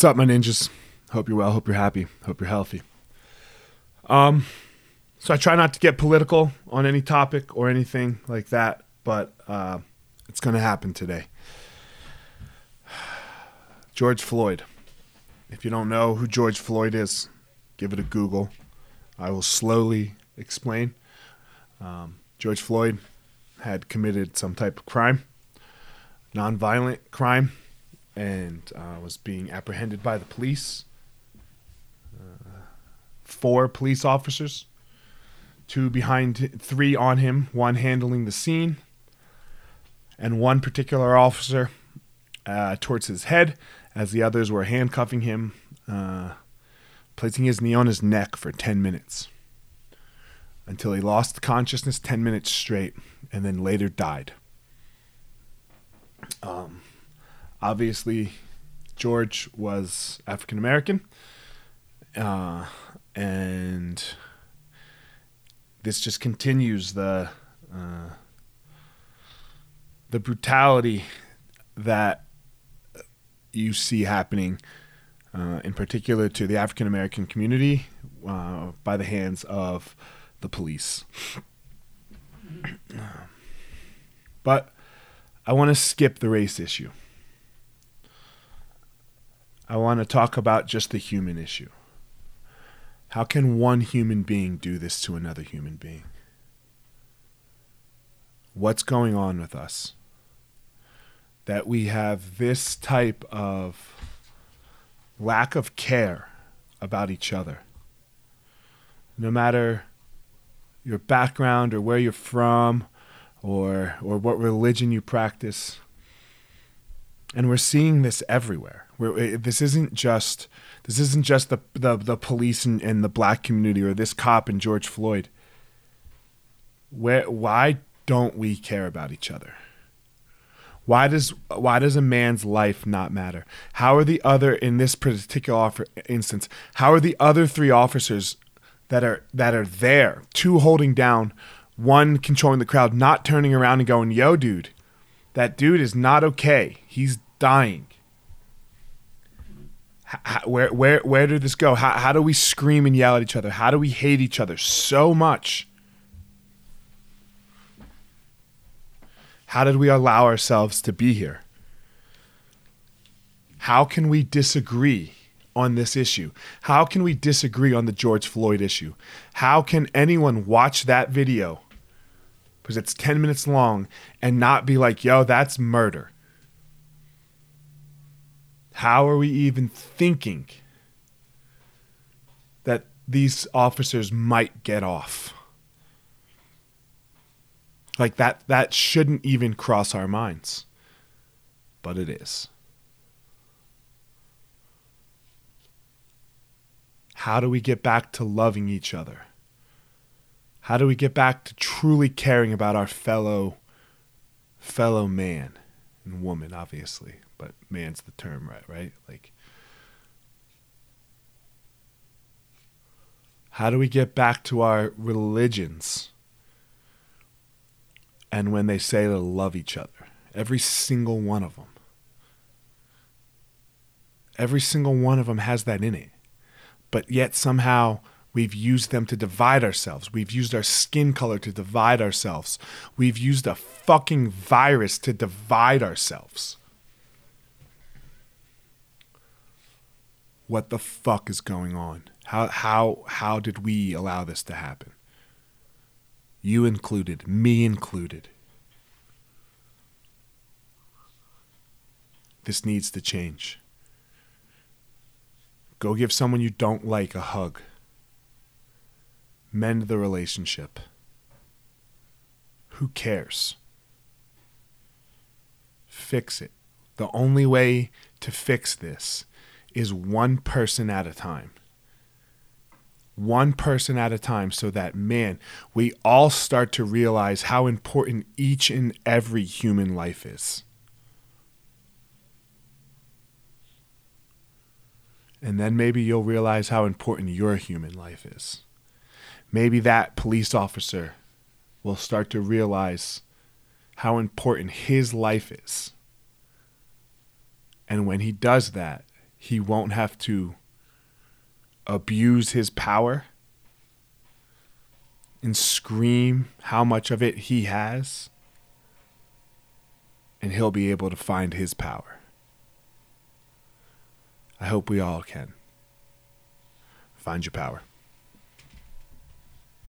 What's up, my ninjas? Hope you're well. Hope you're happy. Hope you're healthy. Um, so I try not to get political on any topic or anything like that, but uh, it's going to happen today. George Floyd. If you don't know who George Floyd is, give it a Google. I will slowly explain. Um, George Floyd had committed some type of crime, nonviolent crime, and uh, was being apprehended by the police. Uh, four police officers, two behind, three on him, one handling the scene, and one particular officer uh, towards his head, as the others were handcuffing him, uh, placing his knee on his neck for 10 minutes until he lost consciousness 10 minutes straight and then later died. Um, obviously, George was African American, uh, and this just continues the uh, the brutality that you see happening, uh, in particular to the African American community, uh, by the hands of the police. But I want to skip the race issue. I want to talk about just the human issue. How can one human being do this to another human being? What's going on with us? That we have this type of lack of care about each other. No matter your background or where you're from or or what religion you practice. And we're seeing this everywhere. This isn't just this isn't just the the, the police and, and the black community or this cop and George Floyd. Where why don't we care about each other? Why does why does a man's life not matter? How are the other in this particular offer, instance? How are the other three officers that are that are there, two holding down, one controlling the crowd, not turning around and going, "Yo, dude, that dude is not okay. He's dying." How, where where where did this go? How how do we scream and yell at each other? How do we hate each other so much? How did we allow ourselves to be here? How can we disagree on this issue? How can we disagree on the George Floyd issue? How can anyone watch that video because it's 10 minutes long and not be like, yo, that's murder? How are we even thinking that these officers might get off? Like that that shouldn't even cross our minds. But it is. How do we get back to loving each other? How do we get back to truly caring about our fellow fellow man and woman obviously, but man's the term right, right? Like How do we get back to our religions? And when they say to love each other, every single one of them. Every single one of them has that in it but yet somehow we've used them to divide ourselves. We've used our skin color to divide ourselves. We've used a fucking virus to divide ourselves. What the fuck is going on? How how how did we allow this to happen? You included, me included. This needs to change. Go give someone you don't like a hug. Mend the relationship. Who cares? Fix it. The only way to fix this is one person at a time. One person at a time, so that, man, we all start to realize how important each and every human life is. And then maybe you'll realize how important your human life is. Maybe that police officer will start to realize how important his life is. And when he does that, he won't have to abuse his power and scream how much of it he has, and he'll be able to find his power. I hope we all can. Find your power.